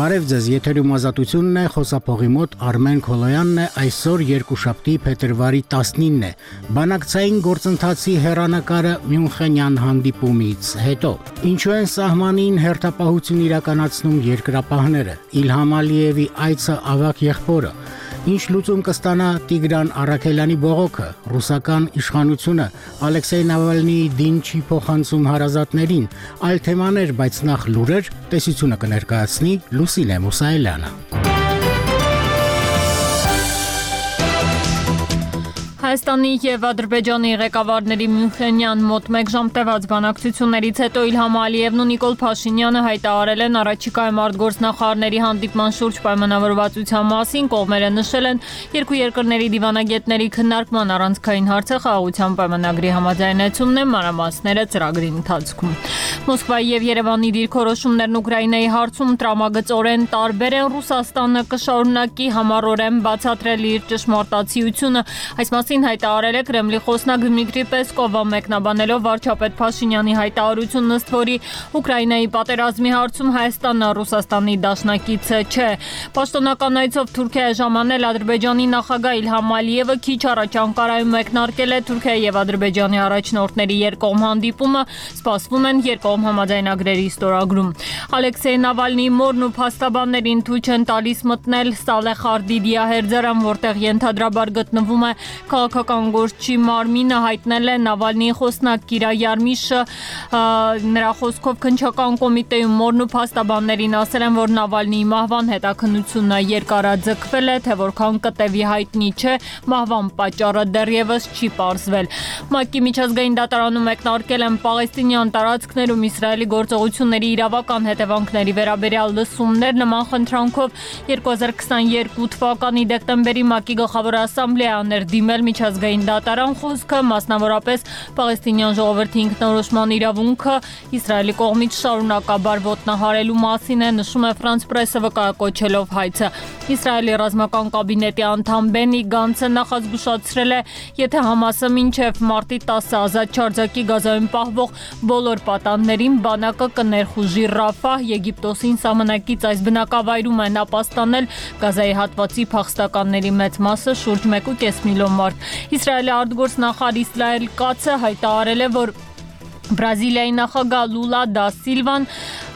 Բարև ձեզ, եթերում ազատությունն է, խոսափողի մոտ Արմեն Քոլոյանն է, այսօր երկուշաբթի փետրվարի 19-ն է։ Բանակցային գործընթացի հերանեկարը Մյունխենյան հանդիպումից հետո։ Ինչու են սահմանին հերթապահություն իրականացնում երկրապահները։ Իլհամ Ալիևի այցը ավակ եղբորը Ինչ լուծում կստանա Տիգրան Արաքելյանի բողոքը, ռուսական իշխանությունը Ալեքսեյ Նավալնիի դին չի փոխանցում հարազատներին, այլ թեմաներ, բայց նախ լուրեր, տեսությունը կներկայացնի Լուսինե Մուսայելյանը։ Հայաստանի եւ Ադրբեջանի ղեկավարների Մյունխենյան մոտ 1 ժամ տևած բանակցություններից հետո Իլհամ Ալիևն ու Նիկոլ Փաշինյանը հայտարարել են առաջիկայում արտգործնախարարների հանդիպման շուրջ պայմանավորվածության մասին, կողմերը նշել են երկու երկրների դիվանագետների քննարկման առանցքային հարցը խաղաղության պայմանագրի համաձայնեցումն է մանրամասները ծրագրի ընթացքում։ Մոսկվայի եւ Երևանի դիրքորոշումներն Ուկրաինայի հարցում տրամագծորեն տարբեր են Ռուսաստանը կշարունակի համառորեն բացատրել իր ճշմարտացիությունը։ Այս մասին հայտարարել է Կրեմլի խոսնակ Դմիտրի Պեսկովը մեկնաբանելով վարչապետ Փաշինյանի հայտարարությունն ըստ որի Ուկրաինայի պատերազմի հարցում Հայաստանը Ռուսաստանի դաշնակիցը չէ։ Պաշտոնական այցով Թուրքիա ժամանել Ադրբեջանի նախագահ Իլհամ Ալիևը քիչ առաջ Անկարայում մեկնարկել է Թուրքիայի եւ Ադրբեջանի առաջնորդների երկկողմ հանդիպումը։ Սպասվում են երկկողմ կողմ համաձայնագրերի ստորագրում։ Ալեքսեյ Նավալնիի մորն ու փաստաբաններին թույլ չեն տալիս մտնել Սալեխարդի դիահերձարան, որտեղ ենթադրաբար գտնվում է քաղաքական գործչի մարմինը, հայտնել է Նավալնիի խոսնակ Կիրա Յարմիշը, նրա խոսքով քնչական կոմիտեում մորն ու փաստաբաններին ասել են, որ Նավալնիի մահվան հետաքննությունը երկարաձգվել է, թե որքան կտևի հայտնի չէ, մահվան պատճառը դեռևս չի ողջվել։ ՄԱԿ-ի միջազգային դատարանում մեկնարկել են Պաղեստինյան տարածքներում Իսրայելի գործողությունների իրավական հետևանքների վերաբերյալ լսումներ նման խնդրանքով 2022 թվականի դեկտեմբերի ՄԱԿ-ի գլխավոր ասամբլեաներ դիմել միջազգային դատարան խոսքը, մասնավորապես Պաղեստինյան ժողովրդի ինքնորոշման իրավունքը Իսրայելի կողմից շարունակաբար ոտնահարելու մասին է նշում է Ֆրանս պրեսը վկայակոչելով հայցը։ Իսրայելի ռազմական կաբինետի անդամ Բենի Գանցը նախազգուշացրել է, եթե Համասը մինչև մարտի 10-ը ազատ չարձակի Գազայում պահվող բոլոր պատանդ պաշտպաններին բանակը կներխուժի Ռաֆահ Եգիպտոսին սահմանակից այս բնակավայրում են ապաստանել Գազայի հատվածի փախստականների մեծ մասը շուրջ 1.5 միլիոն մարդ։ Իսրայելի արտգործնախարար Իսրայել Կացը հայտարարել է, որ Բրազիլիայի նախագահ Լուլա դա Սիլվան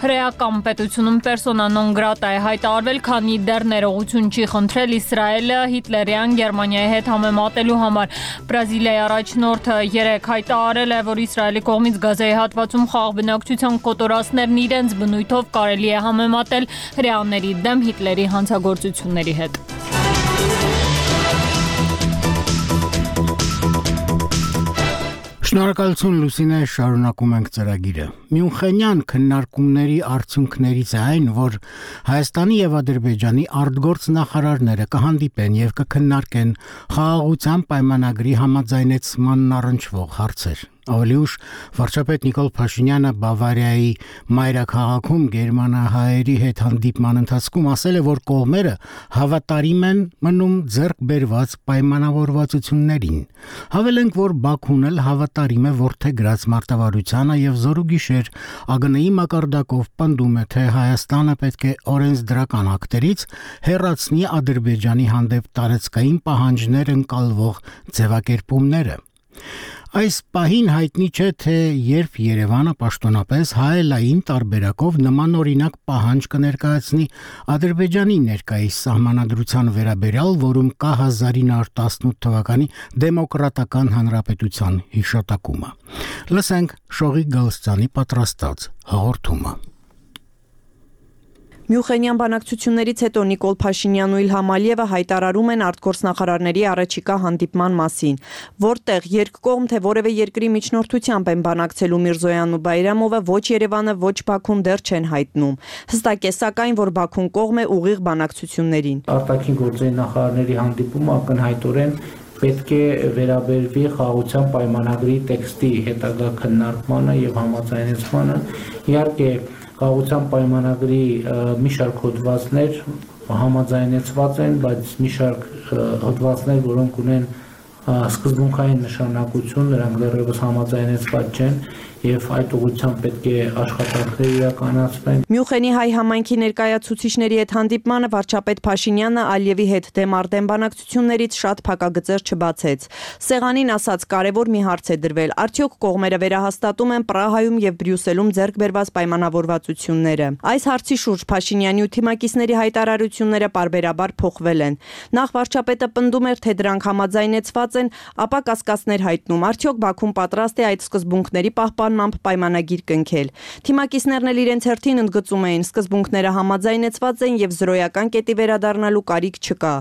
հրեական պետությունում պերսոնա նոն գրատա է հայտարարվել, քանի դեռ ներողություն չի խնդրել Իսրայելը Հիտլերյան Գերմանիայի հետ համեմատելու համար։ Բրազիլիայի առաջնորդը երեք հայտարարել է, որ Իսրայելի կողմից Գազայի հատվածում խաղ բնակչության կոտորածներն իրենց բնույթով կարելի է համեմատել հրեաների դեմ Հիտլերի հանցագործությունների հետ։ Շնորհակալություն Լուսինե, շարունակում ենք ծրագիրը։ Մյունխենյան քննարկումների արդյունքներից է այն, որ Հայաստանի եւ Ադրբեջանի արտգործ նախարարները կհանդիպեն եւ կքննարկեն խաղաղության պայմանագրի համաձայնեցմանն առնչվող հարցեր։ Ավելի ուշ վարչապետ Նիկոլ Փաշինյանը Բավարիայի մայրաքաղաքում գերմանահայերի հետ հանդիպման ընթացքում ասել է, որ կողմերը հավատարիմ են մնում ձեռք բերված պայմանավորվածություններին։ Հավելենք, որ Բաքուն էլ հավատարիմ է որթեգրած մարտավարությանը եւ զորուգիշեր ԱԳՆ-ի մակարդակով պնդում է, թե Հայաստանը պետք է օրենսդրական ակտերից հերացնի Ադրբեջանի հանդեպ տարածքային պահանջներ ընկալվող ձևակերպումները։ Այս պահին հայտնի չէ թե երբ Երևանը պաշտոնապես հայելային տարբերակով նման օրինակ պահանջ կներկայացնի. Ադրբեջանի ներկայիս սահմանադրության վերաբերյալ, որում կա 1918 թվականի դեմոկրատական հանրապետության հիշատակումը։ Լսենք Շողի Գալստյանի պատրաստած հաղորդումը։ Մյուխենյան բանակցություններից հետո Նիկոլ Փաշինյանն ու Իլհամ Ալիևը հայտարարում են արտգործնախարարների առաջիկա հանդիպման մասին, որտեղ երկկողմ թե որևէ երկրի միջնորդությամբ են բանակցելու Միրզոյանն ու Բայրամովը ոչ Երևանը, ոչ Բաքուն դեռ չեն հայտնում։ Հստակ է սակայն, որ Բաքուն կողմ է ուղիղ բանակցություններին։ Արտաքին գործերի նախարարների հանդիպումը ակնհայտորեն պետք է վերաբերվի խաղաղության պայմանագրի տեքստի հետագա քննարկմանը եւ համաձայնեցմանը։ Իհարկե խաղաղության պայմանագրի մի շարք հոդվածներ համաձայնեցված են, բայց մի շարք հոդվածներ, որոնք ունեն սկզբունքային նշանակություն, նրանք դեռևս համաձայնեցված չեն եւ այդ ուղղությամբ պետք է աշխատանքներ իրականացվեն։ Մյունխենի հայ համայնքի ներկայացուցիչների հետ հանդիպմանը վարչապետ Փաշինյանը Ալիևի հետ դեմարդեն բանակցություններից շատ փակագծեր չբացեց։ Սեղանին ասած կարևոր մի հարց է դրվել. արդյոք կողմերը վերահաստատում են Պրահայում եւ Բրյուսելում ձեռք բերված պայմանավորվածությունները։ Այս հարցի շուրջ Փաշինյանի ու թիմակիցների հայտարարությունները parberabar փոխվել են։ Նախ վարչապետը պնդում էր, թե դրանք համաձայնեցված են, ապա կասկածներ հայտնում, արդյոք Բաքուն պատրաստ է այդ սկզբունքների պահպանմամբ պայմանագիր կնքել։ Թիմակիցներն էլ իրենց հերթին ընդգծում էին, սկզբունքները համաձայնեցված են եւ զրոյական կետի վերադառնալու կարիք չկա։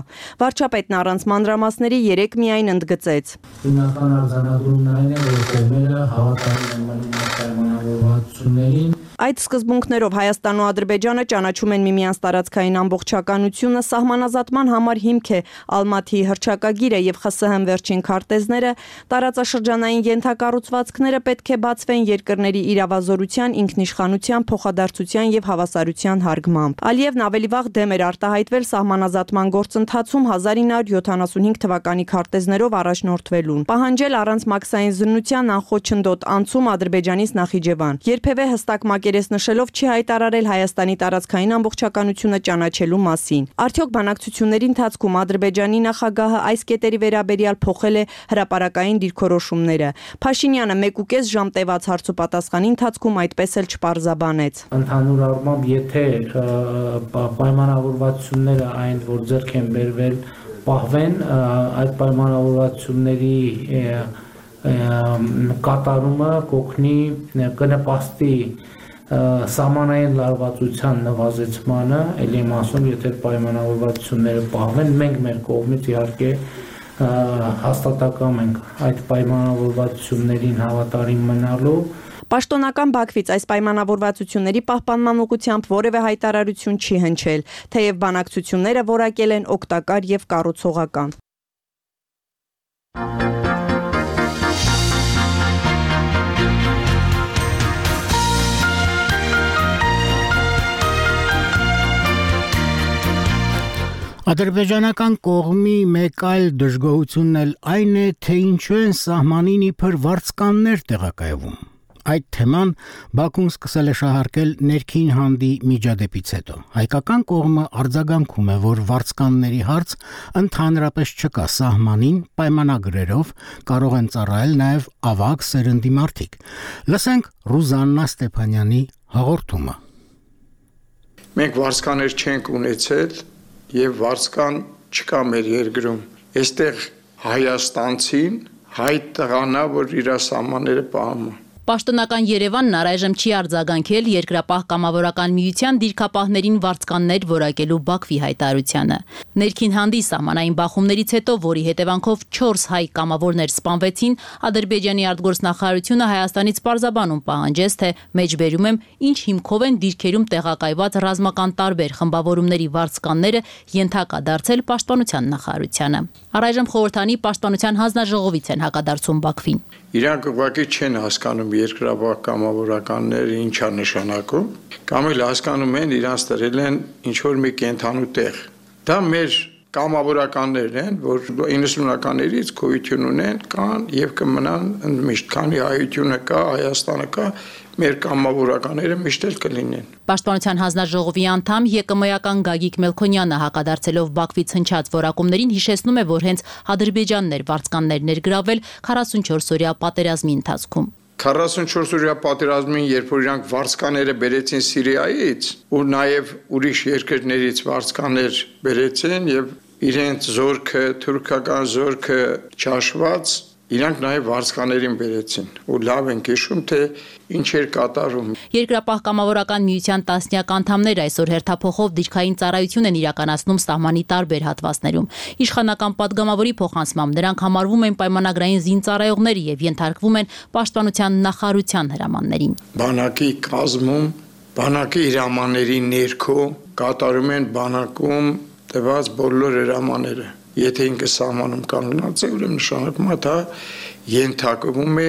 Վարչապետն առանց մանրամասների 3 միայն ընդգծեց։ Հիմնական արձանագրումն այն է, որ կողմերը հավատալի են մնում պայմանավորվածություններին Այդ սկզբունքներով Հայաստանն ու Ադրբեջանը ճանաչում են միմյանց տարածքային ամբողջականությունը, սահմանազատման համար հիմք է Ալմաթիի հրճակագիրը եւ ԽՍՀՄ վերջին քարտեզները, տարածաշրջանային յենթակառուցվածքները պետք է բացվեն երկրների իրավազորության, ինքնիշխանության, փոխադարձության եւ հավասարության հարգմամբ։ Ալիևն ավելի վաղ դեմ էր արտահայտվել սահմանազատման գործընթացում 1975 թվականի քարտեզներով առաջնորդվելուն։ Պահանջել առանց մաքսային զննության անխոչնդոտ անցում Ադրբեջանից Նախիջևան։ Երբևէ հստակ մակերես նշելով չի հայտարարել Հայաստանի տարածքային ամբողջականությունը ճանաչելու մասին։ Արդյոք բանակցությունների ընթացքում Ադրբեջանի նախագահը այս կետերի վերաբերյալ փոխել է հրաապարական դիրքորոշումները։ Փաշինյանը 1.5 ժամ տևած հարցոպատասխանի ընթացքում այդպես էլ չպարզաբանեց։ Ընդհանուր առմամբ, եթե պայմանավորվածությունները այն, որ ձեռք են բերվել, պահվեն, այդ պայմանավորվածությունների կատարումը կօգնի կնպաստի սահմանային լարվածության նվազեցմանը, ելի եմ ասում, եթե պայմանավորվածությունները պահվեն, մենք մեր կողմից իհարկե հաստատակամ ենք այդ պայմանավորվածություններին հավատարիմ մնալու Պաշտոնական Բաքվից այս պայմանավորվածությունների պահպանման ուղղությամբ որևէ հայտարարություն չի հնչել, թեև բանակցությունները որակել են օգտակար եւ կառուցողական։ Ադրբեջանական կողմի մեկ այլ դժգոհությունն էլ այն է, թե ինչու են սահմանին իբր վարձկաններ տեղակայվում։ Այդ թեման Բաքուն սկսել է շահարկել ներքին հանդի միջադեպից հետո։ Հայկական կողմը արձագանքում է, որ վարձկանների հարց ընդհանրապես չկա սահմանին պայմանագրերով կարող են ծառայել նաև ավակ սերնդի մարդիկ։ Լսենք Ռուզաննա Ստեփանյանի հաղորդումը։ Մենք վարձկաներ չենք ունեցել եւ վարձկան չկա մեր երկրում։ Այստեղ Հայաստանցին հայ տղանա, որ իր սահմանները պահում է Պաշտոնական Երևանն առայժմ չի արձագանքել երկրապահ կամավորական միության դիրքապահներին վարձկաններ որակելու Բաքվի հայտարարությանը։ Ներքին հանդի սահմանային բախումներից հետո, որի հետևանքով 4 հայ կամավորներ սպանվեցին, Ադրբեջանի արտգործնախարարությունը Հայաստանից պարզաբանում պահանջեց, թե մեջբերում եմ ինչ հիմքով են դիրքերում տեղակայված ռազմական տարբեր խմբավորումների վարձկանները ենթակա դարձել պաշտպանության նախարարությանը։ Առայժմ խորհրդանի պաշտպանության հանձնաժողովից են հակադարձում Բաքվին։ Իրանք ուղղակի չեն հասկանում երկրաբակ կամավորականները ինչա նշանակում, կամ էլ հասկանում են իրանց տրել են ինչ որ մի կենթանու տեղ։ Դա մեր կամավորականներն են, որ 90-ականներից գոյություն ունեն, կան եւ կմնան ընդմիշտ, քանի հայությունը կա, Հայաստանը կա, մեր կամավորականները միշտ էլ կլինեն։ Պաշտպանության հանձնաժողովի անդամ ԵԿՄ-ական Գագիկ Մելքոնյանը հակադարձելով Բաքվից հնչած որակումներին հիշեցնում է, որ հենց Ադրբեջանն էր վարձկաններ ներգրավել 44-օրյա պատերազմի ընթացքում։ 44-օրյա պատերազմին, երբ որ իրանք վարձկաները բերեցին Սիրիայից, ու նաև ուրիշ երկրներից վարձկաներ բերեցին եւ իրենց զորքը, թուրքական զորքը ճաշված Իրանք նաև վարձկաներին բերեցին ու լավ են հիշում թե ինչ էր կատարում։ Երկրապահ կամավորական միության տասնյակ անդամներ այսօր հերթափոխով դիրքային ծառայություն են իրականացնում սահմանի տարբեր հատվածներում։ Իշխանական падգամավորի փոխանցմամբ նրանք համարվում են պայմանագրային զինծառայողներ եւ ենթարկվում են պաշտպանության նախարարության հրամաններին։ Բանակի կազմում բանակի հրամանների ներքո կատարում են բանակում տված բոլոր հրամանները Եթե ինքը սահմանում կանգնած է, ուրեմն նշանակում է դա ենթակվում է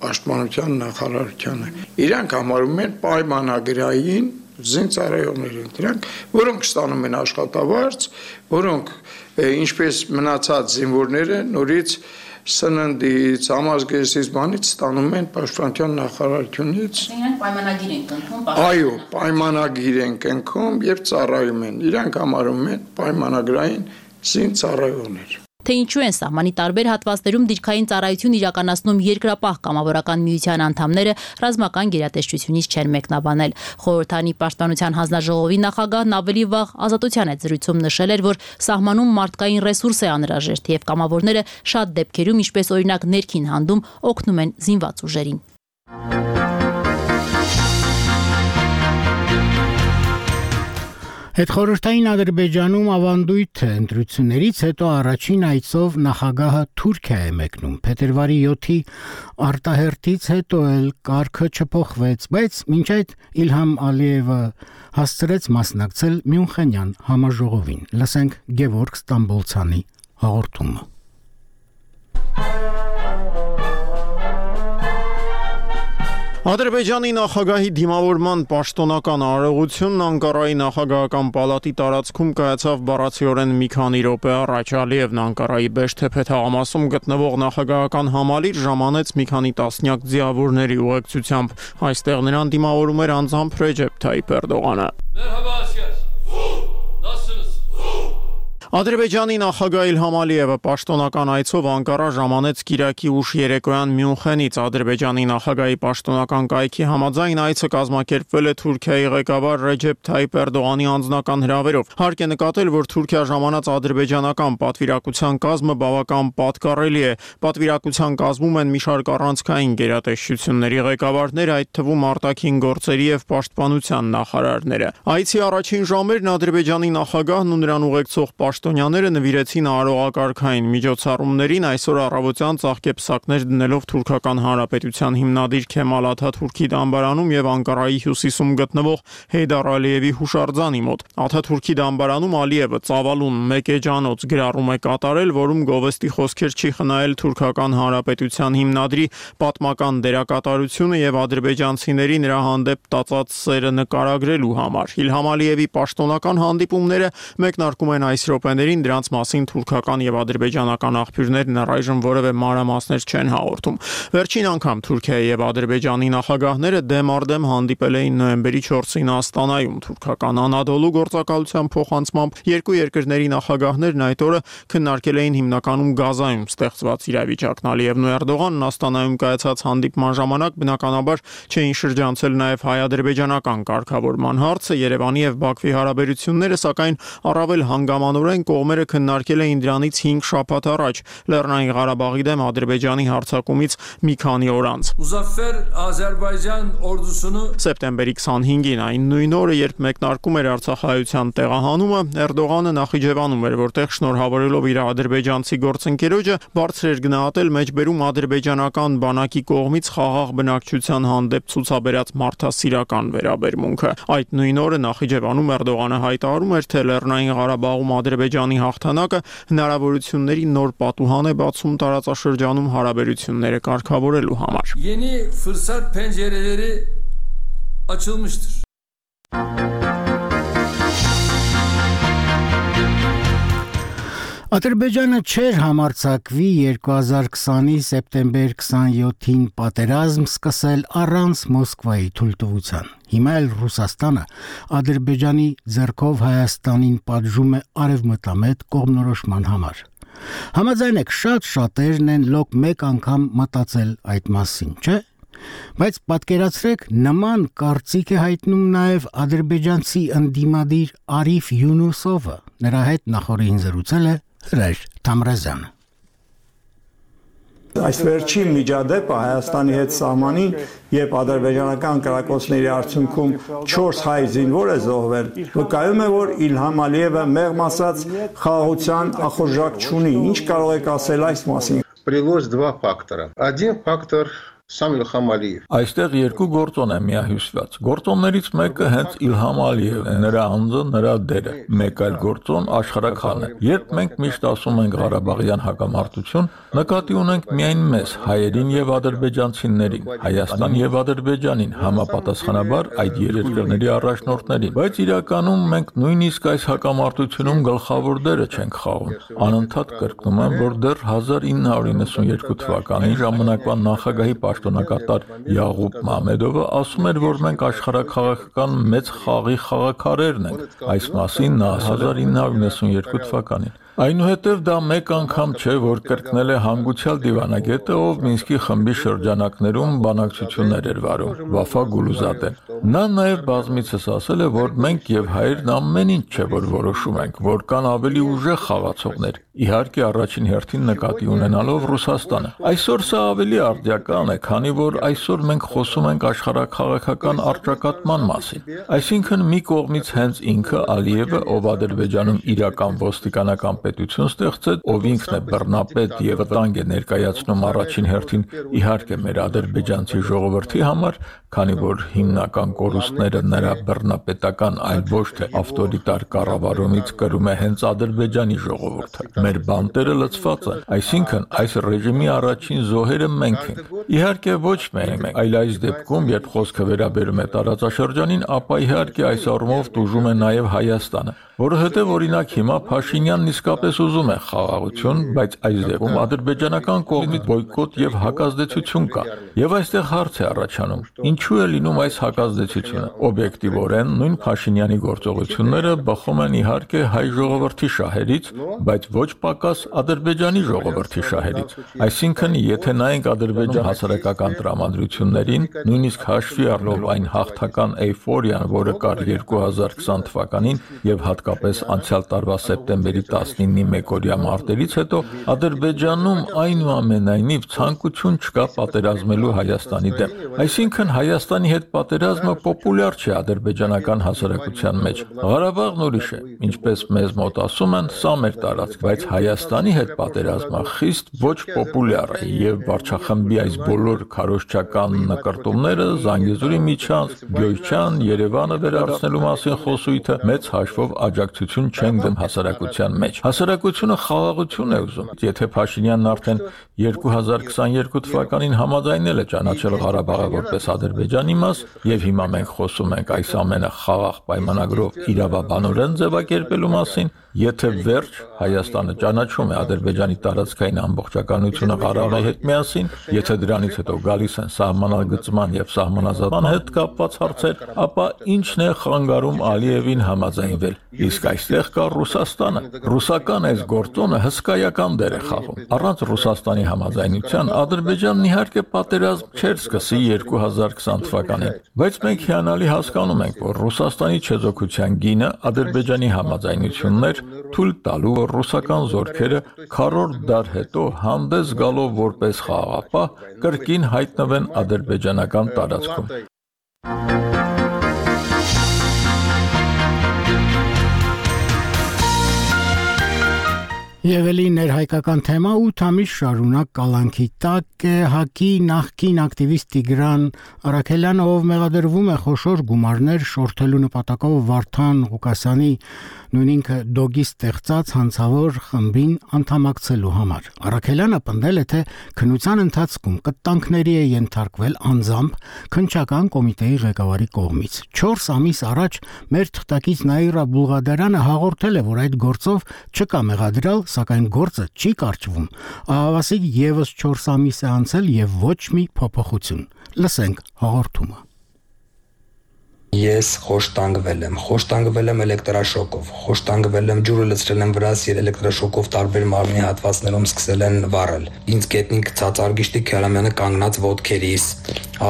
պաշտպանության նախարարությանը։ Իրանք համարում են պայմանագրային զինծառայողներ են դրանք, որոնք ստանում են աշխատավարձ, որոնք ինչպես մնացած զինվորները նորից սննդից, համազգեստից, բանից ստանում են պաշտպանության նախարարությունից։ Իրենք պայմանագիր են կնքում։ Այո, պայմանագիր են կնքում եւ ծառայում են։ Իրանք համարում են պայմանագրային զին ծառայողներ թե ինչու են սահմանի տարբեր հատվածներում դիրքային ծառայություն իրականացնում երկրապահ կամավորական միության անդամները ռազմական գերատեսչությունից չեն մեկնաբանել։ Խորհրդանի պաշտպանության հանձնաժողովի նախագահն ավելի վաղ ազատության այդ զրույցում նշել էր, որ սահմանում մարդկային ռեսուրս է անհրաժեշտ եւ կամավորները շատ դեպքերում, ինչպես օրինակ ներքին հանդում, օգնում են զինված ուժերին։ Հետխորհրդային Ադրբեջանում ավանդույթ է ընտրություններից հետո առաջին այցով նախագահը Թուրքիա է մեկնում։ Փետրվարի 7-ի արտահերտից հետո էլ կարգը չփոխվեց, բայց մինչ այդ Իլհամ Ալիևը հասցրեց մասնակցել Մյունխենյան համաժողովին։ Լսենք Գևորգ Ստամբոլցանի հաղորդումը։ Ադրբեջանի նախագահի դիմավորման պաշտոնական արարողությունն Անկարայի նախագահական պալատի տարածքում կայացավ բառացիորեն մի քանի րոպե առաջ. Ալիևն Անկարայի Բեշթեփե թաղամասում գտնվող նախագահական համալիր ժամանեց մի քանի տասնյակ ձիավորների ուղեկցությամբ։ Այստեղ նրան դիմավորում էր անձամբ Ռեջեփ Թայիփ Էրդողանը։ Ադրբեջանի նախագահ Իլհամ Ալիևը պաշտոնական այցով Անկարա ժամանեց Կիրակի ուշ երեկոյան Մյունխենից Ադրբեջանի նախագահի պաշտոնական կայքի համաձայն այցը կազմակերպվել է Թուրքիայի ղեկավար Ռեջեփ Թայիփ Էրդողանի անձնական հրավերով։ Հարկ է նկատել, որ Թուրքիա ժամանած ադրբեջանական պատվիրակության կազմը բավական պատկառելի է։ Պատվիրակության կազմում են մի շարք առանցքային գերատեսչությունների ղեկավարներ, այդ թվում արտաքին գործերի եւ պաշտպանության նախարարները։ Այցի առաջին ժամերն Ադրբեջանի նախագահն ու նրան ուղեկցող պաշտոնյաները նվիրեցին արողակարգային միջոցառումներին այսօր առավոտյան ծաղկեպսակներ դնելով թուրքական հանրապետության հիմնադիր Քեմալ Աթաթուրքի դամբարանում եւ Անկարայի հյուսիսում գտնվող Հեյդար Ալիևի հուշարձանի մոտ։ Աթաթուրքի դամբարանում Ալիևը ծավալուն մեկ էջանոց գրառում է կատարել, որում գովեստի խոսքեր չի խնայել թուրքական հանրապետության հիմնադրի պատմական դերակատարությունը եւ ադրբեջանցիների նրա հանդեպ տածած սերը նկարագրելու համար։ Իլհամ Ալիևի պաշտոնական հանդիպումները մեկնարկում են այս րոպե րոպեներին դրանց մասին թուրքական եւ ադրբեջանական աղբյուրներն առայժմ որևէ մանրամասներ չեն հաղորդում։ Վերջին անգամ Թուրքիայի եւ Ադրբեջանի նախագահները դեմ առ դեմ հանդիպել էին նոյեմբերի 4-ին Աստանայում թուրքական Անադոլու գործակալության փոխանցմամբ երկու երկրների նախագահներն այդ օրը քննարկել էին հիմնականում Գազայում ստեղծված իրավիճակն Ալիևն ու Էրդողանն Աստանայում կայացած հանդիպման ժամանակ բնականաբար չէին շրջանցել նաև հայ-ադրբեջանական կարգավորման հարցը Երևանի եւ Բաքվի հարաբերությունները սակայն առավել հանգամանորեն Փոխանցորեն կողմերը քննարկել էին դրանից 5 շաբաթ առաջ. Լեռնային Ղարաբաղի դեմ Ադրբեջանի հարձակումից մի քանի օր անց։ Մուզաֆեր Ադրբեջան օրդուսունու սեպտեմբերի 25-ին այն նույն օրը, երբ մեկնարկում էր Արցախայության տեղահանումը, Էրդողանը Նախիջևանում էր, որտեղ շնորհավորելով իր ադրբեջանցի գործընկերոջը բարձր էր գնահատել մեջբերում ադրբեջանական բանակի կողմից խաղաղ բնակչության հանդեպ ցուցաբերած մարդասիրական վերաբերմունքը։ Այդ նույն օրը Նախիջևանում Էրդողանը հայտարարում էր, թե Լեռնային Ղարաբաղում ադրբեջան Ադրբեջանի հաղթանակը հնարավորությունների նոր պատուհան է բացում տարածաշրջանում հարաբերությունները կարգավորելու համար։ Yeni fırsat pencereleri açılmıştır. Ադրբեջանը չէր համարցակվի 2020-ի սեպտեմբեր 27-ին պատերազմ սկսել առանց Մոսկվայի թույլտվության։ Հիմա էլ Ռուսաստանը Ադրբեջանի ձեռքով Հայաստանին պատժում է արևմտամետ կողմնորոշման համար։ Համաձայն եք շատ շատերն են լոկ մեկ անգամ մտածել այդ մասին, չէ՞։ Բայց պատկերացրեք նման կարծիք է հայտնում նաև ադրբեջանցի ընդդիմադիր Արիֆ Յունուսովը։ Նրա հետ նախորդին զրուցել է Հրայր Թամրազյանը Այս վերջին միջադեպը Հայաստանի հետ սահմանին, երբ ադրբեջանական կրակոցների արդյունքում 4 հայ զինվոր է զոհվել, վկայում է, որ Իլհամ Ալիևը մեղմ ասած խաղաղության ախորժակ չունի։ Ինչ կարող եք ասել այս մասին։ Привелось два фактора. Один фактор Սամվել Խամալիև։ Այստեղ երկու գործոն է միահյուսված։ Գործոններից մեկը հենց Իլհամ Ալիևն է, նրա անձը, նրա դերը։ Մեկ այլ գործոն Աշխարհակհանն է։ Երբ մենք միշտ ասում ենք Ղարաբաղյան հակամարտություն, նկատի ունենք միայն մեզ, հայերին եւ ադրբեջանցիներին, Հայաստան եւ Ադրբեջանին, համապատասխանաբար այդ երկրների առաջնորդներին։ Բայց իրականում մենք նույնիսկ այս հակամարտությունում գլխավոր դերը չենք խաղում։ Անընդհատ կրկնում եմ, որ դեռ 1992 թվականին ժամանակվա նախագահի պաշտոնակատար Յաղուբ Մամեդովը ասում էր, որ մենք աշխարհակաղակական մեծ խաղի խաղակարերն ենք։ Այս մասին նա 1992 թվականին Այնուհետև դա մեկ անգամ չէ, որ կրկնել է հանգուցյալ դիվանագետը, ով Մինսկի խմբի շրջանակներում բանակցություններ էր վարում, Վաֆա Գուլուզադեն։ Նա նաև բազմիցս ասել է, որ մենք եւ հայերն ամեն ինչ չէ, որ որոշում ենք, որ կան ավելի ուժեղ խաղացողներ։ Իհարկե առաջին հերթին նկատի ունենալով Ռուսաստանը։ Այսօր սա ավելի արդյական է, քանի որ այսօր մենք խոսում ենք աշխարհակաղակական արճակատման մասին։ Այսինքն մի կողմից հենց ինքը Ալիևը, ով Ադրբեջանում իրական ոստիկանական պետություն ստեղծեց, ով ինքն է բռնապետ եւ վտանգ է ներկայացնում առաջին հերթին իհարկե մեր ադրբեջանցի ժողովրդի համար, քանի որ հիմնական կորուստները նրա բռնապետական այլ ոչ թե ավտորիտար կառավարումից կրում է հենց ադրբեջանի ժողովուրդը։ Մեր բանտերը լցված են, այսինքն այս ռեժիմի առաջին զոհերը մենք ենք։ Իհարկե ոչ մենք, այլ այս դեպքում, երբ խոսքը վերաբերում է տարածաշրջանին, ապա իհարկե այս առումով դժում է նաև Հայաստանը, որովհետև օրինակ հիմա Փաշինյանն իսկապես ուզում է խաղաղություն, բայց այս դեպքում ադրբեջանական կողմից բոյկոտ եւ հակազդեցություն կա։ Եվ այստեղ հարց է առաջանում. ինչու է լինում այս հակազդեցությունը։ Օբյեկտիվորեն նույն Փաշինյանի գործողությունները բխում են իհարկե հայ ժողովրդի շահերից, բայց ոչ պակաս ադրբեջանի ժողովրդի շահերից։ Այսինքն, եթե նայենք ադրբեջան հասարակական տրամադրություններին, նույնիսկ հաշվի առնելով այն հաղթական էйֆորիան, որը կար 2020 թվականին եւ հատկապես անցյալ տարվա սեպտեմբերի 19-ի մեկօրյա մարտերից հետո Ադրբեջանում այնուամենայնիվ ցանկություն չկա պատերազմելու Հայաստանի դեմ։ Այսինքն Հայաստանի հետ պատերազմը պոպուլյար չէ ադրբեջանական հասարակության մեջ։ Ղարաբաղն ուրիշ է, ինչպես մեզ մոտ ասում են, սա մեր տարածք, բայց Հայաստանի հետ պատերազմը խիստ ոչ պոպուլյար է եւ վարչախմբի այս բոլոր քարոշչական նկարտումները Զանգեզուրի միջանց, Գյոյչան, Երևանը վերացնելու մասին խոսույթը մեծ հաշվով աջակցություն չեն դեմ հասարակության մեջ։ Հասարակությունը խաղաղություն է ուզում։ Եթե Փաշինյանն արդեն 2022 թվականին համաձայնել է ճանաչել Ղարաբաղը որպես Ադրբեջանի մաս, եւ հիմա մենք խոսում ենք այս ամենը խաղաղ պայմանագրով իրավաբանորեն ձևակերպելու մասին, Եթե վերջ Հայաստանը ճանաչում է Ադրբեջանի տարածքային ամբողջականությունը Ղարաբաղի հետ միասին, եթե դրանից հետո գալիս են սահմանագծման եւ սահմանազատման հետ կապված հարցեր, ապա ի՞նչն է խանգարում Ալիևին համաձայնվել։ Իսկ այստեղ կա Ռուսաստանը։ Ռուսական այս գործոնը հսկայական դեր է խաղում։ Առանց Ռուսաստանի համաձայնության Ադրբեջանն իհարկե պատերազմ չէր սկսի 2020 թվականին, բայց մենք հիանալի հասկանում ենք, որ Ռուսաստանի չեզոքության գինը Ադրբեջանի համաձայնությունն էր թույլ տալու, որ ռուսական զորքերը քառորդ դար հետո հանդես գալով որպես խաղաղապահ կրկին հայտնվեն ադրբեջանական տարածքում։ Եվ էլի ներհայկական թեմա 8 ամիս շարունակ կալանքի տակ է հակի նախկին ակտիվիստ Տիգրան Արաքելյանը, ով մեղադրվում է խոշոր գումարներ շորթելու նպատակով Վարդան Ղուկասյանի նույն ինքը դոգի ստեղծած հանցավոր խմբին անդամակցելու համար։ Արաքելյանը պնդել է, թե քնության ընթացքում կտանքների է ենթարկվել անձամբ քնչական կոմիտեի ղեկավարի կողմից։ 4 ամիս առաջ մեր թղթակից Նաիրա Բուլղադարյանը հաղորդել է, որ այդ գործով չկա մեղադրյալ, սակայն գործը չի կարճվում։ Ահավասիկ եւս 4 ամիս է անցել եւ ոչ մի փոփոխություն։ Լսենք հաղորդումը։ Ես խոշտանգվել եմ, խոշտանգվել եմ էլեկտրաշոկով, խոշտանգվել եմ ջուրը լցրել եմ վրաս եւ էլեկտրաշոկով տարբեր մարմնի հատվածներում սկսել են վառել։ Ինձ գետնին գցած Արգիշտի Քյարամյանը կանգնած ոտքերիս։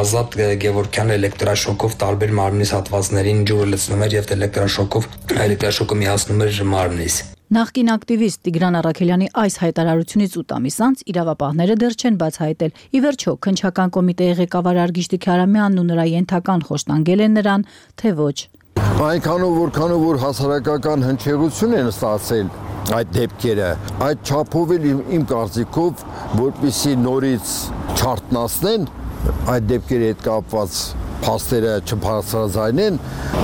Ազատ Գևորքյանը էլեկտրաշոկով տարբեր մարմնիս հատվածներին ջուրը լցնում էր եւ էլեկտրաշոկով էլեկտրաշոկը միացնում էր մարմնիս։ Նախկին ակտիվիստ Տիգրան Արաքելյանի այս հայտարարությունից 8 ամիս անց իրավապահները դեռ չեն բացահայտել։ Ի վերջո, քնչական կոմիտեի ղեկավար Արգիշտի Քարամյանն ու նրա ենթական խոշտանգել են նրան, թե ոչ։ Այնքանով որքանով որ հասարակական հնչեղություն են ստացել այդ դեպքերը, այդ չափով էլ իմ, կարծիքով, որպիսի նորից չարտնասնեն այդ դեպքերի հետ կապված փաստերը չբարձրաձայնեն,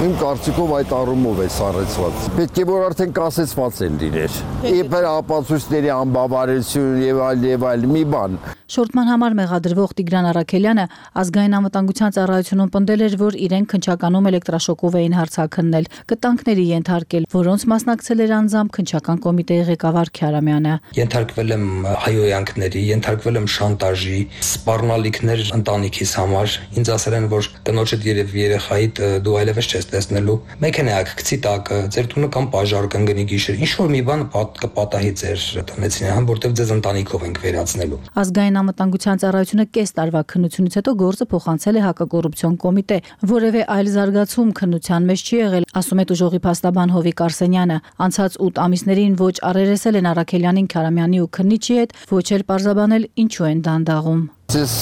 իմ կարծիքով այդ առումով է սառեցված։ Պետք է որ արդեն կասեցված են լիներ։ Իբր ապացույցների անբավարարություն եւ այլ եւ այլ մի բան։ Շորտման համար մեղադրվող Տիգրան Արաքելյանը ազգային անվտանգության ծառայությունում պնդել էր, որ իրեն քնչականում էլեկտրաշոկով էին հարցակննել, կտանքների ենթարկել, որոնց մասնակցել էր անձամբ քնչական կոմիտեի ղեկավար Քյարամյանը։ Ենթարկվել եմ հայոյանքների, ենթարկվել եմ շանտաժի, սպառնալիքներ ընտանիքիս համար։ Ինձ ասել են, որ տնոջդ երև երեխայիդ դու այլևս չես տեսնելու։ Մեքենայակ գցի տակը, ձեր տունը կամ բաժար կընկնի գիշեր։ Ինչ որ մի բան պատ կպատահի ձեր տնեցին, համ որտեվ ձեզ ընտանիքով ենք վերացնելու։ Ազգային անվտանգության ծառայությունը կես տարվա քննությունից հետո գործը փոխանցել է հակակոռուպցիոն կոմիտե։ Որևէ այլ զարգացում քննության մեջ չի եղել, ասում է Տուժողի փաստաբան Հովիկ Արսենյանը։ Անցած 8 ամիսներին ոչ առերեսել են Արաքելյանին, Քարամյանի ու քննիչի հետ, ոչ էլ պարզաբանել ինչու են դանդաղում։ Ես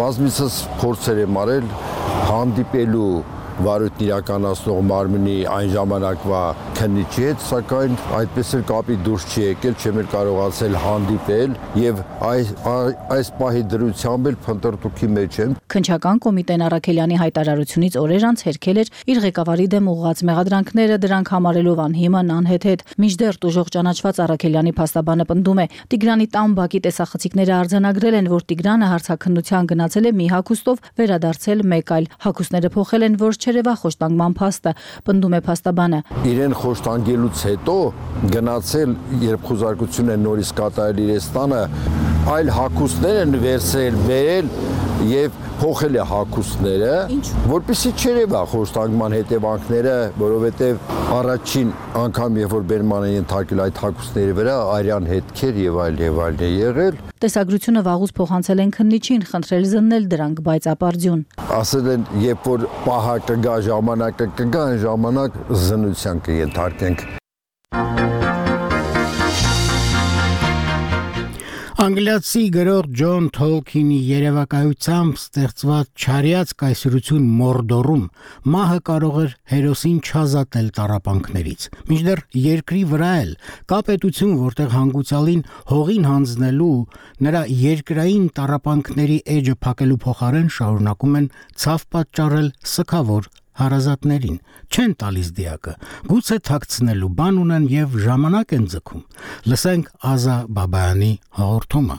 բազմիցս փորձեր եմ արել հանդիպելու վարույթն իրականացնող մարմնի այն ժամանակվա քննիչի հետ, սակայն այդպես էլ կապի դուրս չի եկել, չեմ էլ կարողացել հանդիպել եւ այս այս պահի դրությամբ էլ փնտրտուքի մեջ եմ։ Քնչական կոմիտեն Արաքելյանի հայտարարությունից օրեր անց հերքել էր իր ղեկավարի դեմ ուղղած մեղադրանքները դրանք համարելով անհիմն անհեթեթ։ Միջդեռ տուժող ճանաչված Արաքելյանի փաստաբանը պնդում է. Տիգրանի տան բակի տեսախցիկները արձանագրել են, որ Տիգրանը հարցակնության գնացել է մի հակոստով վերադարձել մեկ այլ։ Հակոստները փոխել են, որ չերևա խոշտանգման փաստը, պնդում է փաստաբանը։ Իրեն խոշտանգելուց հետո գնացել, երբ խոզարկությունը նորից կատարել իր ստանը, այլ հակուսներ են վերցրել, վերել եւ փոխել է հակուսները, որpիսի չերևա խոշտանգման հետևանքները, որովհետեւ առաջին անգամ երբ որ բերման են ենթարկել այդ հակուսների վրա արյան հետքեր եւ այլ եւ այլն է եղել Տեսագրությունը վաղուց փոխանցել են քննիչին, խնդրել զննել դրանք, բայց ապարդյուն։ Ասել են, երբ որ պահա կգա ժամանակը կգա, այն ժամանակ զնության կենթարկենք։ Անգլիացի գրող Ջոն Թոլքինի երևակայությամբ ստեղծված Չարիած կայսրություն Մորդորում մահը կարող էր հերոսին չազատել տարապանքներից։ Մինչդեռ երկրի վրա էլ կա պետություն, որտեղ հանգուցալին հողին հանձնելու նրա երկրային տարապանքների էջը փակելու փոխարեն շարունակում են ցավ պատճառել սքավոր հարազատներին չեն տալիս դիակը գուցե թաքցնելու բան ունեն եւ ժամանակ են ձգում լսենք Ազա Բաբայանի հաղորդումը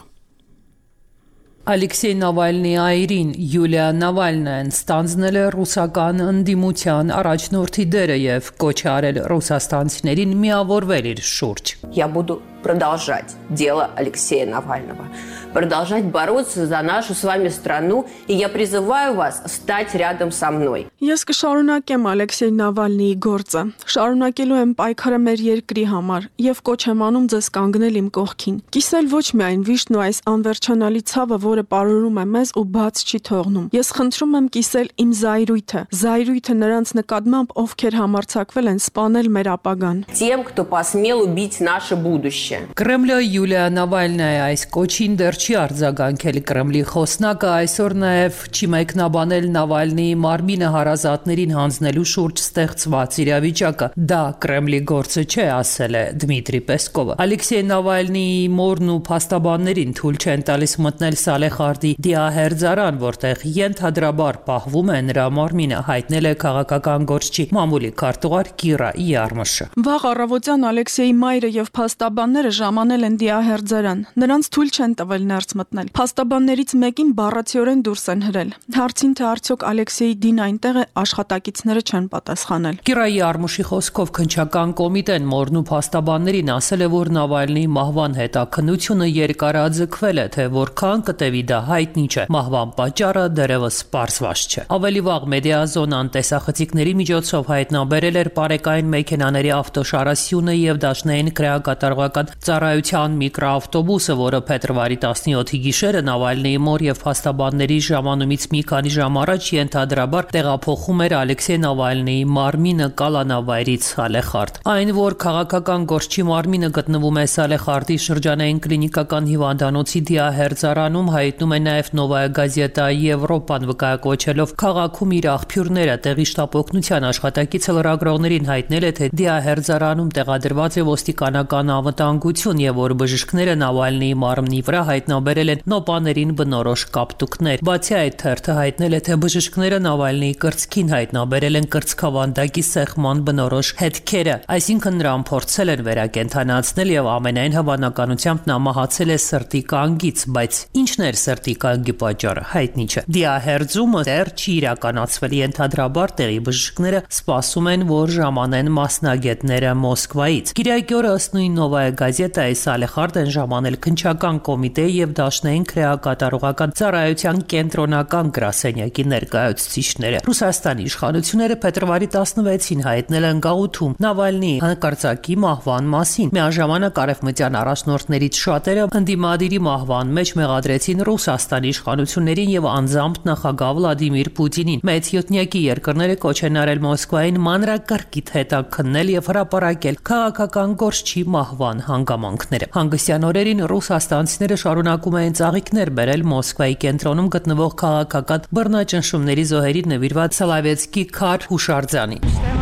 Ալեքսեյ Նավալնի այրին Յուլիա Նավալնան ստանձնել է ռուսական ընդդիմության առաջնորդի դերը եւ կոչ արել ռուսաստանցիներին միավորվել իր շուրջ։ Я буду продолжать дело Алексея Навального продолжать бороться за нашу с вами страну, и я призываю вас стать рядом со мной. Ես կշարունակեմ Ալեքսեյ Նավալնիի գործը։ Շարունակելու եմ պայքարը մեր երկրի համար եւ կոչ եմ անում ձեզ կանգնել իմ կողքին։ Կիսել ոչ միայն վիշտն ու այս անվերջանալի ցավը, որը ապարուրում է մեզ ու բաց չի թողնում։ Ես խնդրում եմ կիսել իմ զայրույթը, զայրույթը նրանց նկատմամբ, ովքեր համարցակվել են սպանել մեր ապագան։ Тем, кто посмел убить наше будущее։ Կրեմլը Յուլիա Նավալնայի այս կոչին դեռ չի արձագանքել Կրեմլի խոսնակը այսօր նաև չի մեկնաբանել Նավալնիի մարմինը հարազատներին հանձնելու շուրջ ստեղծված իրավիճակը։ Դա Կրեմլի գործը չէ, ասել է Դմիտրի Պեսկովը։ Ալեքսեյ Նավալնիի մորն ու փաստաբաններին թույլ չեն տալիս մտնել Սալեխարդի դիահերձարան, որտեղ ենթադրաբար պահվում է նրա մարմինը, հայտնել է քաղաքական գործչի մամուլի քարտուղար Կիրա Յարմշը։ Վաղ առավոտյան Ալեքսեյի մայրը եւ փաստաբանները ժամանել են դիահերձարան։ Նրանց թույլ չեն տվել ներս մտնել։ Փաստաբաններից մեկին բառացիորեն դուրս են հրել։ Հարցին թե արդյոք Ալեքսեյ Դին այնտեղ է, աշխատակիցները չեն պատասխանել։ Կիրայի Արմուշի խոսքով քնչական կոմիտեն մորնու փաստաբաններին ասել է, որ Նավալնիի մահվան հետաքննությունը երկարաձգվել է, թե որքան կտևի դա հայտնի չէ։ Մահվան պատճառը դեռևս պարզված չէ։ Ավելի վաղ մեդիազոնան տեսախցիկների միջոցով հայտնաբերել էր բարեկային մեքենաների ավտոշարասյունը եւ դաշնային քրեակատարողական ծառայության միկրոավտոբուսը, որը փետրվարի 17-ի գիշերը Նավալնիի մոր եւ փաստաբանների ժամանումից մի քանի ժամ առաջ ենթադրաբար տեղափոխում էր Ալեքսեյ Նավալնիի մարմինը Կալանավայրից Սալեխարդ։ Այն, որ քաղաքական գործչի մարմինը գտնվում է Սալեխարդի շրջանային կլինիկական հիվանդանոցի դիահերձարանում, հայտնում է նաեւ Նովայա գազետա Եվրոպան վկայակոչելով քաղաքում իր աղբյուրները տեղի շտապօգնության աշխատակիցը լրագրողներին հայտնել է, թե դիահերձարանում տեղադրված է ոստիկանական անվտանգություն եւ որ բժիշկները Նավալնիի մարմնի վրա հայտ հայտնաբերել են նոպաներին բնորոշ կապտուկներ։ Բացի այդ, թերթը հայտնել է, թե բժիշկները Նավալնիի կրծքին հայտնաբերել են կրծքավանդակի սեղման բնորոշ հետքերը, այսինքն նրան փորձել են վերակենդանացնել եւ ամենայն հավանականությամբ նա մահացել է սրտի կանգից, բայց ինչն էր սրտի կանգի պատճառը հայտնի չէ։ Դիահերձումը դեռ չի իրականացվել ենթադրաբար տեղի բժիշկները սպասում են, որ ժամանեն մասնագետները Մոսկվայից։ Կիրակի օրը ըստ նույն Նովայա գազետայի Սալեխարդ են ժամանել քնչական կոմիտեի եւ Դաշնային քրեակատարողական ծառայության կենտրոնական գրասենյակի ներկայացուցիչները։ Ռուսաստանի իշխանությունները փետրվարի 16-ին հայտնել են գաղութում Նավալնիի հանկարծակի մահվան մասին։ Միաժամանակ արևմտյան առաջնորդներից շատերը ընդդիմադիրի մահվան մեջ մեղադրեցին Ռուսաստանի իշխանություններին եւ անձամբ նախագահ Վլադիմիր Պուտինին։ Մեծ յոթնյակի երկրները կոչ են արել Մոսկվային մանրակրկիտ հետաքննել եւ հրապարակել քաղաքական գործչի մահվան հանգամանքները։ Հանգստյան օրերին ռուսաստանցիները շարունակում էին ծաղիկներ բերել Մոսկվայի կենտրոնում գտնվող քաղաքական բռնաճնշումների զոհերի նվիրված Սլավեցկի քար հուշարձանին։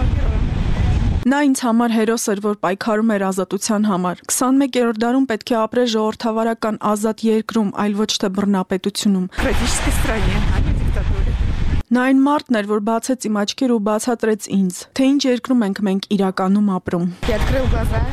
Նա ինձ համար հերոս էր, որ պայքարում էր ազատության համար։ 21-րդ դարում պետք է ապրել ժողովրդավարական ազատ երկրում, այլ ոչ թե բռնապետությունում։ Նա այն մարդն էր, որ բացեց իմ աչքերը ու բացատրեց ինձ, թե ինչ երկրում ենք մենք իրականում ապրում։ Я открыл глаза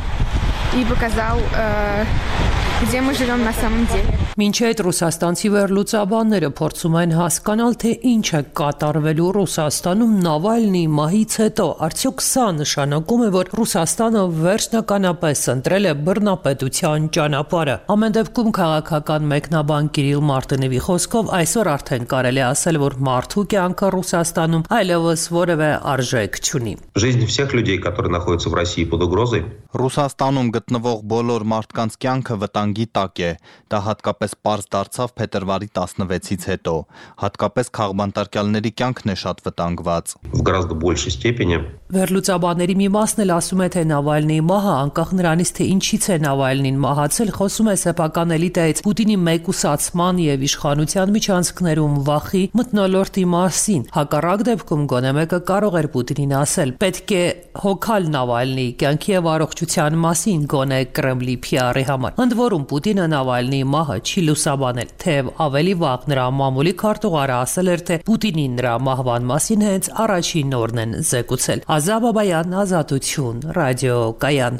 e para o casal uh, где мы живем на самом деле։ Մինչ այդ ռուսաստանցի վերլուծաբանները փորձում են հասկանալ, թե ինչ է կատարվելու Ռուսաստանում Նավալնի մահից հետո։ Արդյոք սա նշանակում է, որ Ռուսաստանը վերջնականապես ընտրել է բռնապետության ճանապարհը։ Ամեն դեպքում քաղաքական մեկնաբան Կիրիլ Մարտինովի խոսքով այսօր արդեն կարելի ասել, որ մարդու կյանքը Ռուսաստանում այլևս որևէ արժեք չունի։ Жизнь всех людей, которые находятся в России под угрозой, Ռուսաստանում գտնվող բոլոր մարդկանց կյանքը վտանգի տակ է։ Դա հատկապես պարզ դարձավ փետրվարի 16-ից հետո։ Հատկապես քաղբանտարկյալների կյանքն է շատ վտանգված։ В гораздо большей степени Վերլուծաբանների մի մասն էլ ասում է, թե Նավալնիի մահը անկախ նրանից, թե ինչից է Նավալնին մահացել, խոսում է սեփական էլիտայից Պուտինի մեկուսացման եւ իշխանության միջանցքներում վախի մտնոլորտի մասին։ Հակառակ դեպքում գոնե մեկը կարող էր Պուտինին ասել. պետք է հոգալ Նավալնիի կյանքի եւ առողջության մասին գոնե Կրեմլի PR-ի համար։ Ընդ որում Պուտինը Նավալնիի մահը չի լուսաբանել, թեև ավելի վաղ նրա մամուլի քարտուղարը ասել էր, թե Պուտինին նրա մահվան մասին հենց առաջին օրն են զեկուցել։ Ազաբաբայան ազատություն ռադիո կայան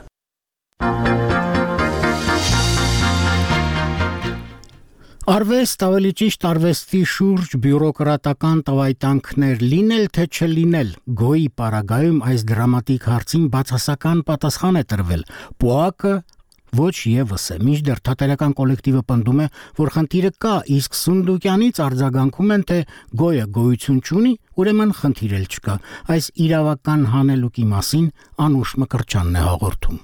Արվեստ ավելի ճիշտ արվեստի շուրջ բյուրոկրատական տվայտանքներ լինել թե չլինել գոյի պարագայում այս դրամատիկ հարցին բացասական պատասխան է տրվել ՊՕԱԿ-ը ոչ եւս է միջդեռ թատերական կոլեկտիվը պնդում է որ խնդիրը կա իսկ Սունդուկյանից արձագանքում են թե գոյը գոյություն չունի ուրեմն խնդիր չկա այս իրավական հանելուկի մասին անուշ մկրչանն է հաղորդում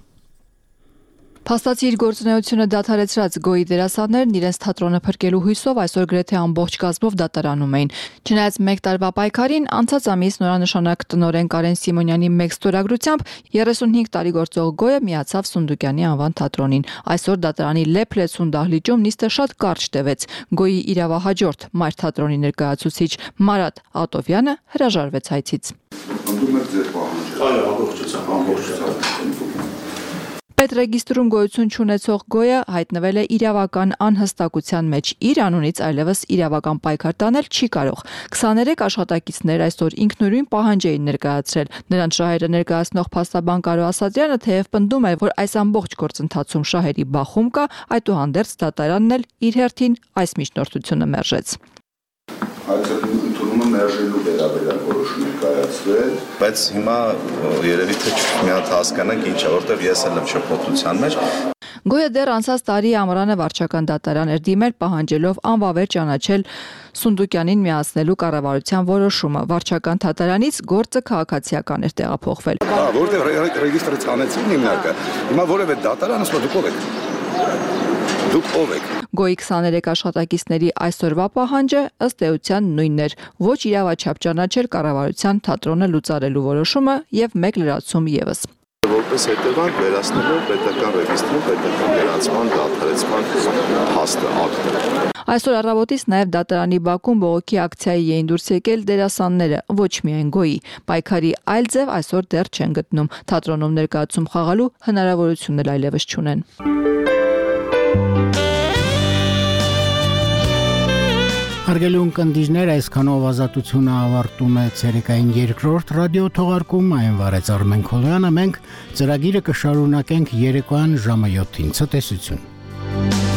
Փաստացի իր գործունեությունը դադարեցրած գոյի դերասաններն իրենց թատրոնը փրկելու հույսով այսօր գրեթե ամբողջ կազմով դատարանում էին։ Չնայած 1 տարվա պայքարին անցած ամիս նորանշանակ տնորեն Կարեն Սիմոնյանի մեկ ստորագրությամբ 35 տարի գործող գոյը միացավ Սունդուկյանի անվան թատրոնին։ Այսօր դատարանի Լեփլեցուն դահլիճում նիստը շատ կարճ տևեց։ Գոյի իրավահաջորդ մայր թատրոնի ներկայացուցիչ Մարատ Ատովյանը հրաժարվեց հայցից։ Ընդդում եք ձեր պահանջը։ Այո, ամբողջությամբ, ամբողջությամբ Պետրեգիստրում գոյություն չունեցող գոյը հայտնվել է իրավական անհստակության մեջ։ Իր անունից այլևս իրավական պայքար տանել չի կարող։ 23 աշխատակիցներ այսօր ինքնուրույն պահանջ էին ներկայացրել։ Նրանց շահերը ներկայացնող փաստաբան Կարո Ասատրյանը թեև պնդում է, որ այս ամբողջ գործընթացում շահերի բախում կա, այդուհանդերձ դատարանն էլ իր հերթին այս միջնորդությունը մերժեց ընդունումը մերժելու է կայացվել, բայց հիմա երևի թե մի հատ հասկանանք ինչ է, որտեվ ես էլ եմ շփոթության մեջ։ Գոյը դեռ անցած տարի ամռանը վարչական դատարան էր դիմել պահանջելով անվավեր ճանաչել Սունդուկյանին միացնելու կառավարության որոշումը։ Վարչական դատարանից գործը քաղաքացիական էր տեղափոխվել։ Հա, որտեղ ռեգիստրից անեցին հիմնակը։ Հիմա որևէ դատարան ասում դուք ով եք։ Դուք ով եք։ Գոյի 23 աշխատակիցների այսօրվա պահանջը ըստ էության նույնն էր՝ ոչ իրավաչափ ճանաչել կառավարության թատրոնը լուծարելու որոշումը եւ մեկ լրացում եւս որպես հետևանք վերացնելով պետական ռեգիստրում պետական վերացման դադարեցման փաստը ակտը։ Այսօր առավոտից նաև դատարանի Բաքում բողոքի ակցիայի էին դուրս եկել դերասանները, ոչ միայն գոյի։ Պայքարի այլ ձև այսօր դեռ չեն գտնում։ Թատրոնում ներկայացում խաղալու հնարավորություն էլ այլևս չունեն։ Հարգելուն կնդիրներ այսքանով ազատությունը ավարտում է ցերեկային երկրորդ ռադիո թողարկումը այն վարեց Արմեն Քոլյանը մենք ծրագիրը կշարունակենք երեկոյան ժամը 7-ին ցտեսություն